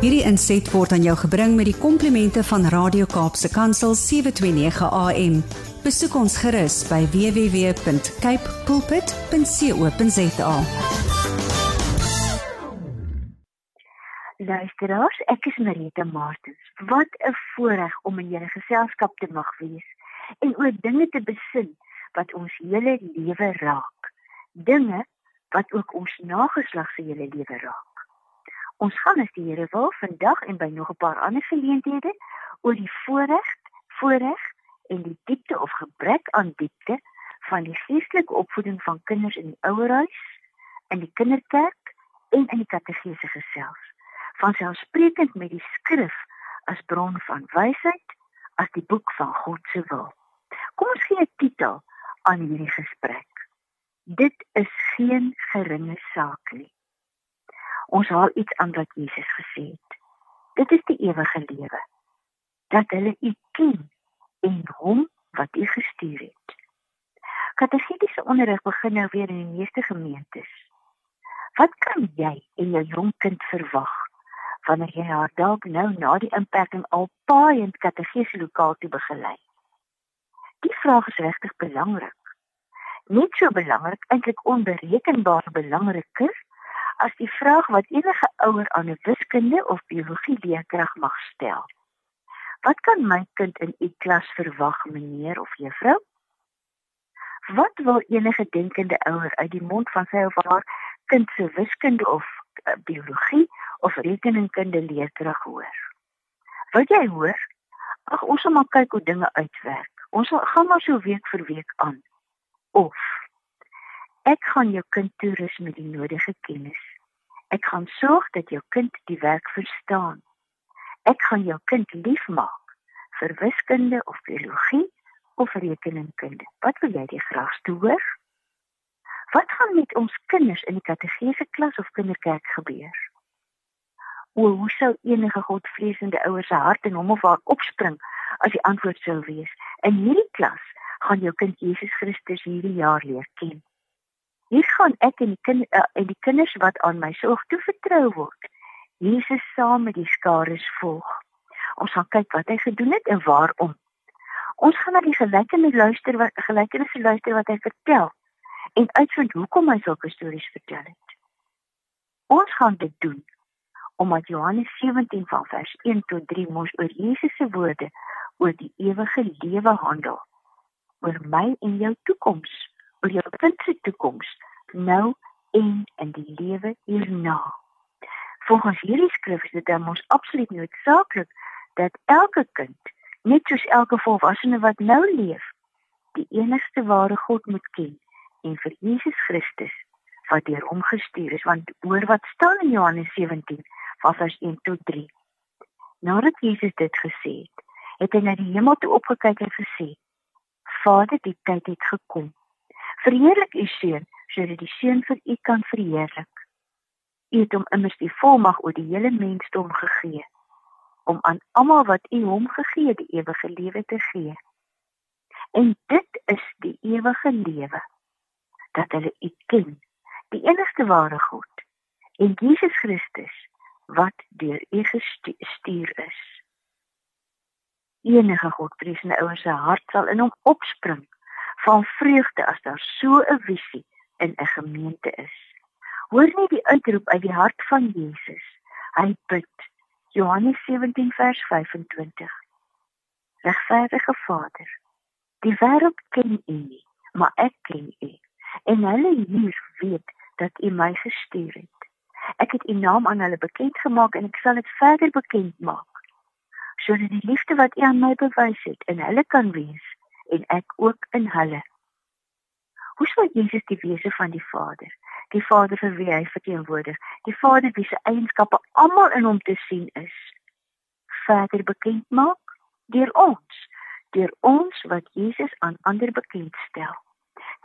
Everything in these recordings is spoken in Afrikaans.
Hierdie inset word aan jou gebring met die komplimente van Radio Kaapse Kansel 729 AM. Besoek ons gerus by www.cape pulpit.co.za. Luisteraars, ek is Marita Martens. Wat 'n voorreg om in julle geselskap te mag wees en oor dinge te besin wat ons hele lewe raak. Dinge wat ook ons nageslag se hele lewe raak. Ons gaan as die Here wil vandag en by nog 'n paar ander geleenthede oor die voorreg, voorreg en die diepte of gebrek aan diepte van die geestelike opvoeding van kinders in die ouerhuis, in die kinderkerk en in die katedrese gesels. Van selfsprekend met die skrif as bron van wysheid, as die boek van God se wil. Kom ons gee 'n titel aan hierdie gesprek. Dit is geen geringe saak nie. Ons haal iets aan wat Jesus gesê het. Dit is die ewige lewe. Dat hulle U ken en hom wat U gestuur het. Katechetiese onderrig begin nou weer in die meeste gemeentes. Wat kan jy en jou jong kind verwag wanneer jy haar dalk nou na die inperking al paai in katechese lokaal te begelei? Die vraag is regtig belangrik. Net so belangrik, eintlik onberekenbaar belangriker as die vraag wat enige ouer aan 'n wiskunde of biologie leerkrag mag stel. Wat kan my kind in u klas verwag, meneer of juffrou? Wat wil enige denkende ouer uit die mond van sy of haar kind se wiskunde of uh, biologie of rekeningkunde leerkrag hoor? Wat jy hoor? Ag ons sal maar kyk hoe dinge uitwerk. Ons sal gaan maar so week vir week aan. Of Ek gaan jou kind toerus met die nodige kennis. Ek gaan sorg dat jou kind die werk verstaan. Ek gaan jou kind liefmaak vir wiskunde of biologie of rekeningkunde. Wat wil jy die graagste hoor? Wat gaan met ons kinders in die katedrese klas of kinderkerk gebeur? O, hoe sou enige godvreesende ouers se hart en hom of haar opspring as die antwoord sou wees: In hierdie klas gaan jou kind Jesus Christus hierdie jaar leer ken. Hier gaan ek en die kind uh, en die kinders wat aan my sorg toevertrou word. Jesus saam met die skares volg. Ons gaan kyk wat hy gedoen het en waarom. Ons gaan na die gelykenisse luister wat gelykenisse luister wat hy vertel en uitvind hoekom hy sulke stories vertel het. Ons gaan dit doen omdat Johannes 17 van vers 1 tot 3 mos oor Jesus se woorde oor die ewige lewe handel. oor my en jou toekoms oor jou kind se toekoms nou en in die lewe hierna. Volgens hierdie skrif is dit dan ons absoluut noodsaaklik dat elke kind, net soos elke volwassene wat nou leef, die enigste ware God moet ken en vir Jesus Christus wat deur hom gestuur is want hoor wat staan in Johannes 17 vers 1 tot 3. Nadat Jesus dit gesê het, het hy na die hemel toe opgekyk en gesê: Vader, die tyd het gekom Verheerlik u seun sodat die seun vir u kan verheerlik. U het hom immers die volmag oor die hele mensdom gegee om aan almal wat u hom gegee die ewige lewe te gee. En dit is die ewige lewe dat hulle u ken, die enigste ware God en Jesus Christus wat deur u gestuur is. Enige Godvreesende ouers se hart sal in hom opspring van vreugde as daar so 'n visie in 'n gemeente is. Hoor net die uitroep uit die hart van Jesus. Hy bid Johannes 17 vers 25. Regverdige Vader, die wêreld ken U nie, maar ek ken U. En hulle hier weet dat U my gestuur het. Ek het U naam aan hulle bekend gemaak en ek sal dit verder bekend maak sodat die liefde wat U aan my bewys het in hulle kan wees en ek ook in hulle. Hoe sou Jesus die wese van die Vader, die Vader vir wie hy verteenwoordig, die Vader wie se eienskappe almal in hom te sien is, verder bekend maak deur ons, deur ons wat Jesus aan ander bekendstel.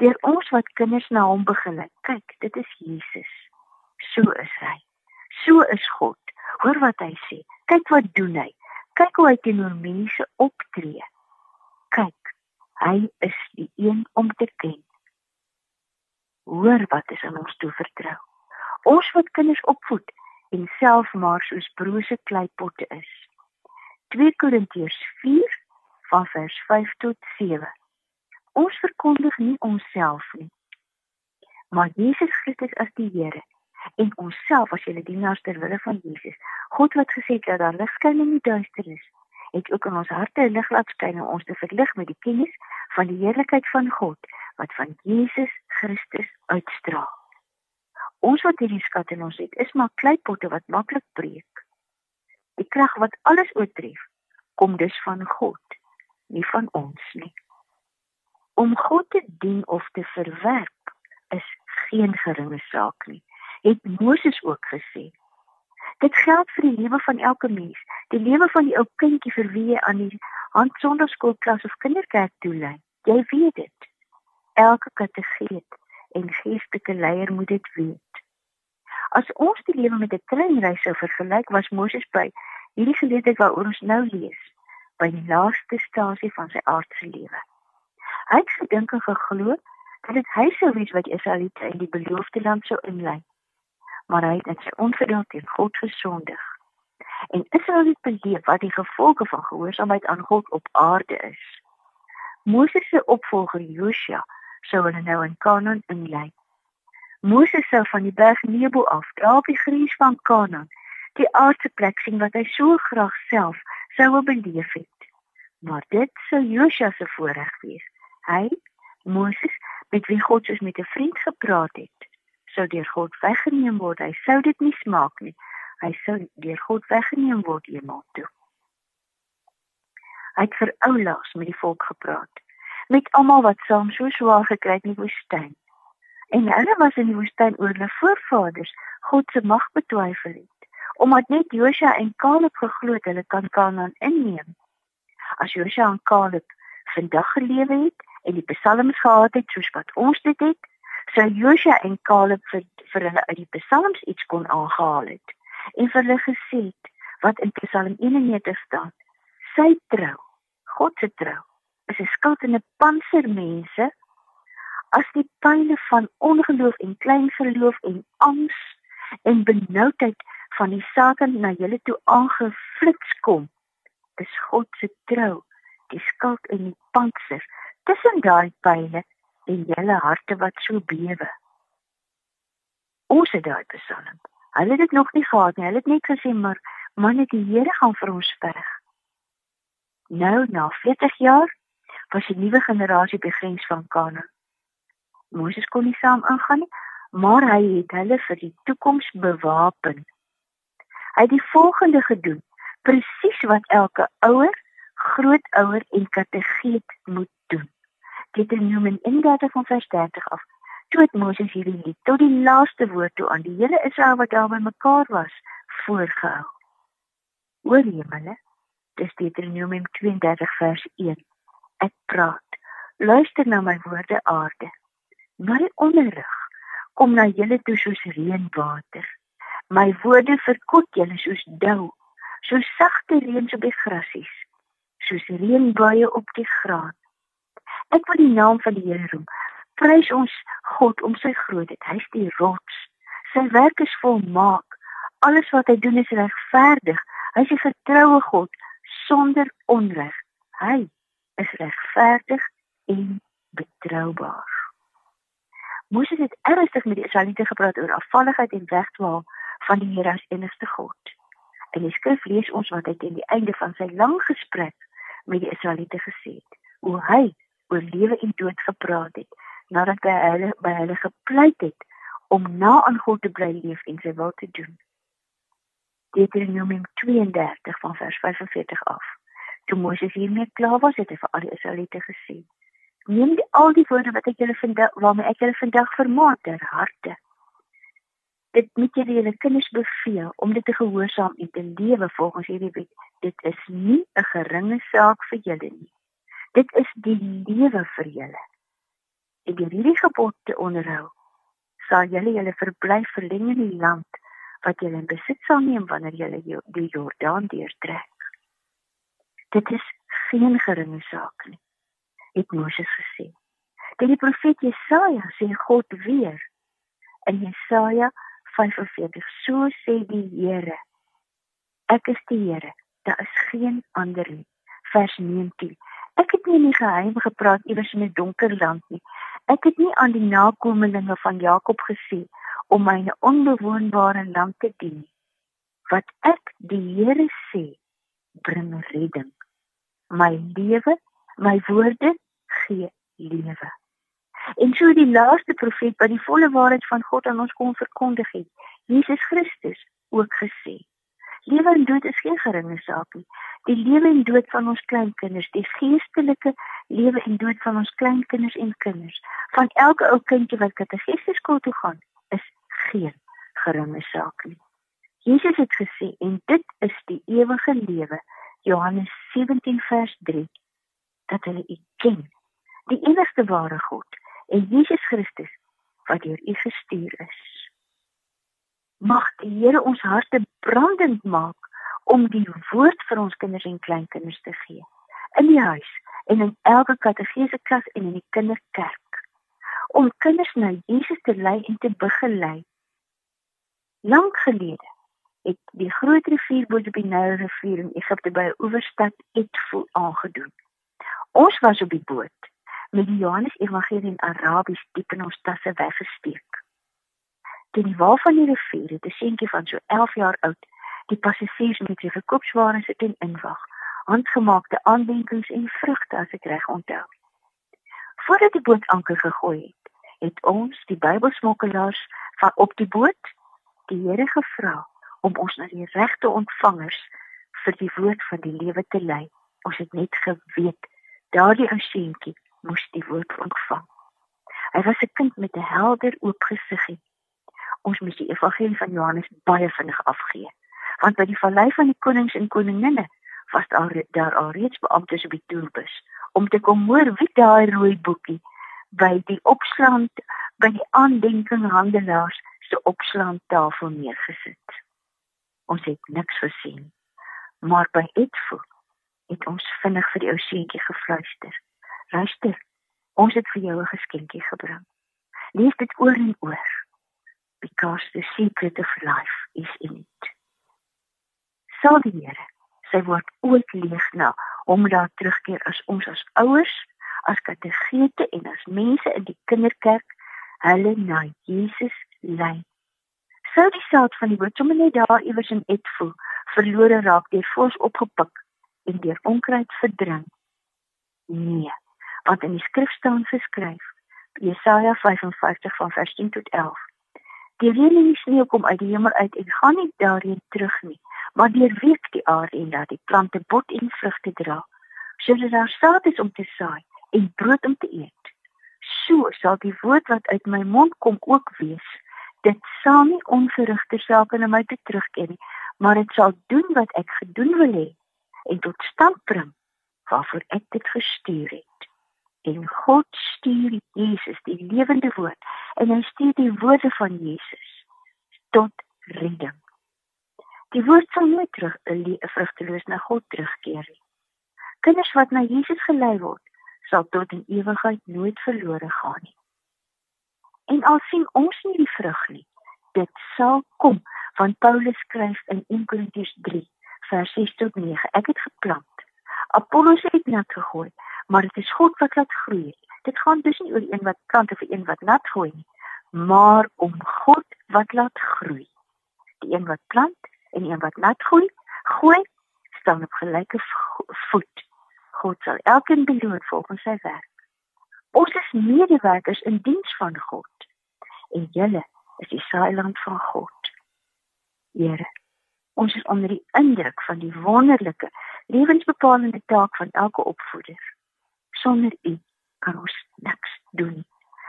Deur ons wat kinders na hom begelei. Kyk, dit is Jesus. So is hy. So is God. Hoor wat hy sê. Kyk wat doen hy. Kyk hoe hy teenoor mense optree. Kyk, Hy is die een om te ken. Hoor wat is aan ons toe vertrou. Ons wat kinders opvoed, en self maar soos brose kleipotte is. 2 Korintiërs 4 van vers 5 tot 7. Ons verkondig nie onsself nie, maar Jesus Christus as die Here en onsself as julle dienaars ter wille van Jesus. God wat gesê het dat daar lig skyn in die duisternis, het ook in ons harte 'n lig laat skyn om ons te verlig met die kennis van die heerlikheid van God wat van Jesus Christus uitstraal. Ons wat hierdie skat in ons het, is maar kleipotte wat maklik breek. Die krag wat alles oortref, kom dus van God, nie van ons nie. Om God te dien of te verwerp is geen geringe saak nie, het Moses ook gesê. Dit geld vir die lewe van elke mens, die lewe van die ou kindjie vir wie jy aan die handsonderskoolklas of kinderkerk toelei. Jy weet dit. Elke kategeet en geestelike leier moet dit weet. As ons die lewe met 'n treinreis sou vergelyk, was Moses by hierdie geleentheid waaroor ons nou lees, by die laaste stasie van sy aardse lewe. Hy het gedink en geglo dat dit hy sou wees wat Israeliete in die beloofde land sou inlei. Maar hy het in sy ongeduld teen God gesondig. En Israel het beleef wat die gevolge van gehoorsaamheid aan God op aarde is. Moses se opvolger Josua sou hulle nou in Kanaan inlei. Moses sou van die berg Nebo af, daar op die grens van Kanaan, die aardse plek sien wat hy so graag self sou wil beleef het. Maar dit sou Josua se voorreg wees. Hy, Moses, met wie God soos met 'n vriend gepraat het, sou deur God weggeneem word. Hy sou dit nie smaak nie. Hy sou deur God weggeneem word eendag toe. Hy het vir oulaas met die volk gepraat, met almal wat saam so swaar gekry het in die woestyn. En hulle was in die woestyn oor hulle voorvaders God se mag betwyfel het, omdat net Josua en Caleb geglo het hulle kan Kanaan inneem. As Josua en Caleb vandag gelewe het, en die psalms gehad het soos wat ons dit het, sou Josua en Caleb vir, vir hulle uit die psalms iets kon aangehaal het en vir hulle gesê het wat in Psalm 91 staan: Sy trou, God se trou, is 'n skild en 'n panser mense as die pyle van ongeloof en klein verloof en angs en benoudheid van die Satan na julle toe aangeflits kom, is God se trou die skild en die panser tussen daai pile en julle harte wat so bewe. Ons het daai psalm. Hulle het dit nog nie gehad nie. Hulle het net gesê maar man het die Here gaan vir ons veg. Nou na 40 jaar was 'n nuwe generasie by grens van Kanaan. Moses kon nie saam ingaan nie, maar hy het hulle vir die toekoms bewapen. Hy het die volgende gedoen, presies wat elke ouer, grootouer en kategeet moet doen. Deuteronomium 31 van vers 30 af. Toe het Moses hierdie lied tot die laaste woord toe aan die hele Israel wat daar bymekaar was voorgehou. Oor hemel, dis Deuteronomium 32 vers 1. Ek praat. Luister na my woorde aarde. My onderrig kom na julle toe soos reënwater. My woorde verkoop julle soos dou, soos sagte reën op die grasies, soos reënbuie op die graan. Ek wil die naam van die Here roem. Prys ons God om sy grootheid. Hy is die rots. Sy werk is volmaak. Alles wat hy doen is regverdig. Hy is 'n getroue God sonder onreg. Hy is regverdig en betroubaar. Moses het ernstig met die Israeliete gepraat oor afvalligheid en wegdwaal van die Here as enigste God. In die skrif lees ons wat hy teen die einde van sy lang gesprek met die Israeliete gesê het. Hoe hy oor lewe en dood gepraat het nadat hy hulle by hulle gepleit het om na aan God te bly leef en sy wil te doen. Deuteronomium 32 van vers 45 af. Toe Moses hiermee klaar was, het hy vir al die Israeliete gesê: "Neem die, al die woorde wat ek julle vandag waarmee ek julle vandag vermaak ter harte. Dit moet julle julle kinders beveel om dit te gehoorsaam en te lewe volgens hierdie wet. Dit is nie 'n geringe saak vir julle nie." Dit is die lewe vir julle. En deur hierdie gebod te onderhou, sal julle julle verblyf verleng in die land wat julle in besit sal neem wanneer julle die Jordaan deurtrek. Dit is geen geringe saak nie, het Moses gesê. Dit die profeet Jesaja sê God weer in Jesaja 45 so sê die Here ek is die Here daar is geen ander nie vers 19 ek het nie in die geheim gepraat iewers in 'n donker land nie. Ek het nie aan die nakommelinge van Jakob gesê om myne onbewoonbare land te dien. Wat ek die Here sê bring redding. My lewe my woorde gee lewe. En so die laaste profeet wat die volle waarheid van God aan ons kom verkondig het, Jesus Christus ook gesê. Lewe en dood is geen geringe saak nie. Die lewe en dood van ons kleinkinders, die geestelike lewe en dood van ons kleinkinders en kinders, van elke ou kindjie wat kategeseskool toe gaan, is geen geringe saak nie. Jesus het gesê en dit is die ewige lewe, Johannes 17 vers 3, dat hulle U ken, die enigste ware God en Jesus Christus wat deur U gestuur is. Mag die Here ons harte brandend maak om die woord vir ons kinders en kleinkinders te gee in die huis en in elke katedrese klas en in die kinderkerk om kinders na Jesus te lei en te begelei. Lank gelede het die groot rivier bo die Nyl rivier in Egipte by 'n oeverstad Etfu aangedoen. Ons was op die boot met die Johannes Evangelie in Arabies diep in ons tasse weggesteek. Teen die wal van die rivier het 'n seentjie van so 11 jaar oud die passasiers met sy verkoopsware sit en inwag, handgemaakte aandenkings en vrugte as ek reg onthou. Voordat die boot anker gegooi het, het ons die Bybelsmokkelaars van op die boot die Here gevra om ons na die regte ontvangers vir die woord van die lewe te lei. Ons het net geweet daardie ou seentjie moes die woord ontvang. Hy was 'n kind met 'n helder oop gesiggie. Ons moet die evangelie van Johannes baie vinnig afgee, want by die vallei van die konings en koninginne was daar daar al reeds beamptes op die toerbus om te kom hoor wie daai rooi boekie by die opslaan by die aandenking handelaars se opslaan tafel neergesit. Ons het niks gesien. Maar by Etfo het ons vinnig vir die ou seentjie gefluister. Luister, ons het vir jou 'n geskenkie gebring. Lees dit oor en oor. Because the secret of life is in it. Sal die Here sy woord ooit leeg na om daar terugkeer as ons as ouers, as kategete en as mense in die kinderkerk hulle na Jesus lei. Sou die saad van die woord sommer net daar iewers in Etfo verlore raak deur vors opgepik en deur onkruid verdrink. Nee want in die skrif staan geskryf Jesaja 55 van vers 10 tot 11 Die reën en die sneeu kom uit die hemel uit en gaan nie daarheen terug nie maar deurweek die aarde en laat die plante bot en vrugte dra sodat daar saad is om te saai en brood om te eet. So sal die woord wat uit my mond kom ook wees dit sal nie onverrigte sake na my te terugkeer nie maar dit sal doen wat ek gedoen wil hê en tot stand bring waarvoor ek dit gestuur het en God stuur Jesus die lewende woord en hy stuur die woorde van Jesus tot redding. Die woord sal nooit terug 'n vrugteloos na God terugkeer nie. Kinders wat na Jesus gelei word, sal tot in ewigheid nooit verlore gaan nie. En al sien ons nie die vrug nie, dit sal kom want Paulus skryf in 1 Korintiërs 3 vers 6 tot 9 ek het geplant Apollos het nat gegooi maar dit is God wat laat groei. Dit gaan dus nie oor een wat plant of een wat nat gooi nie, maar om God wat laat groei. Die een wat plant en een wat nat gooi, gooi staan op gelyke voet. God sal elkeen beloon volgens sy werk. Ons is medewerkers in diens van God. En julle is die saailand van God. Here, ons is onder die indruk van die wonderlike lewensbepalende taak van elke opvoeder sonder U kan ons niks doen.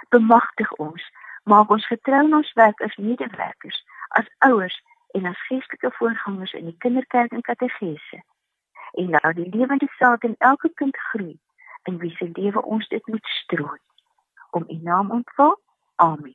Bemagtig ons, maak ons getrou in ons werk as medewerkers, as ouers en as geestelike voorgangers in die kinderkerk en kategese. En laat die lewende saad in elke kind groei in wie se lewe ons dit moet strooi. Om U naam ontval. Amen.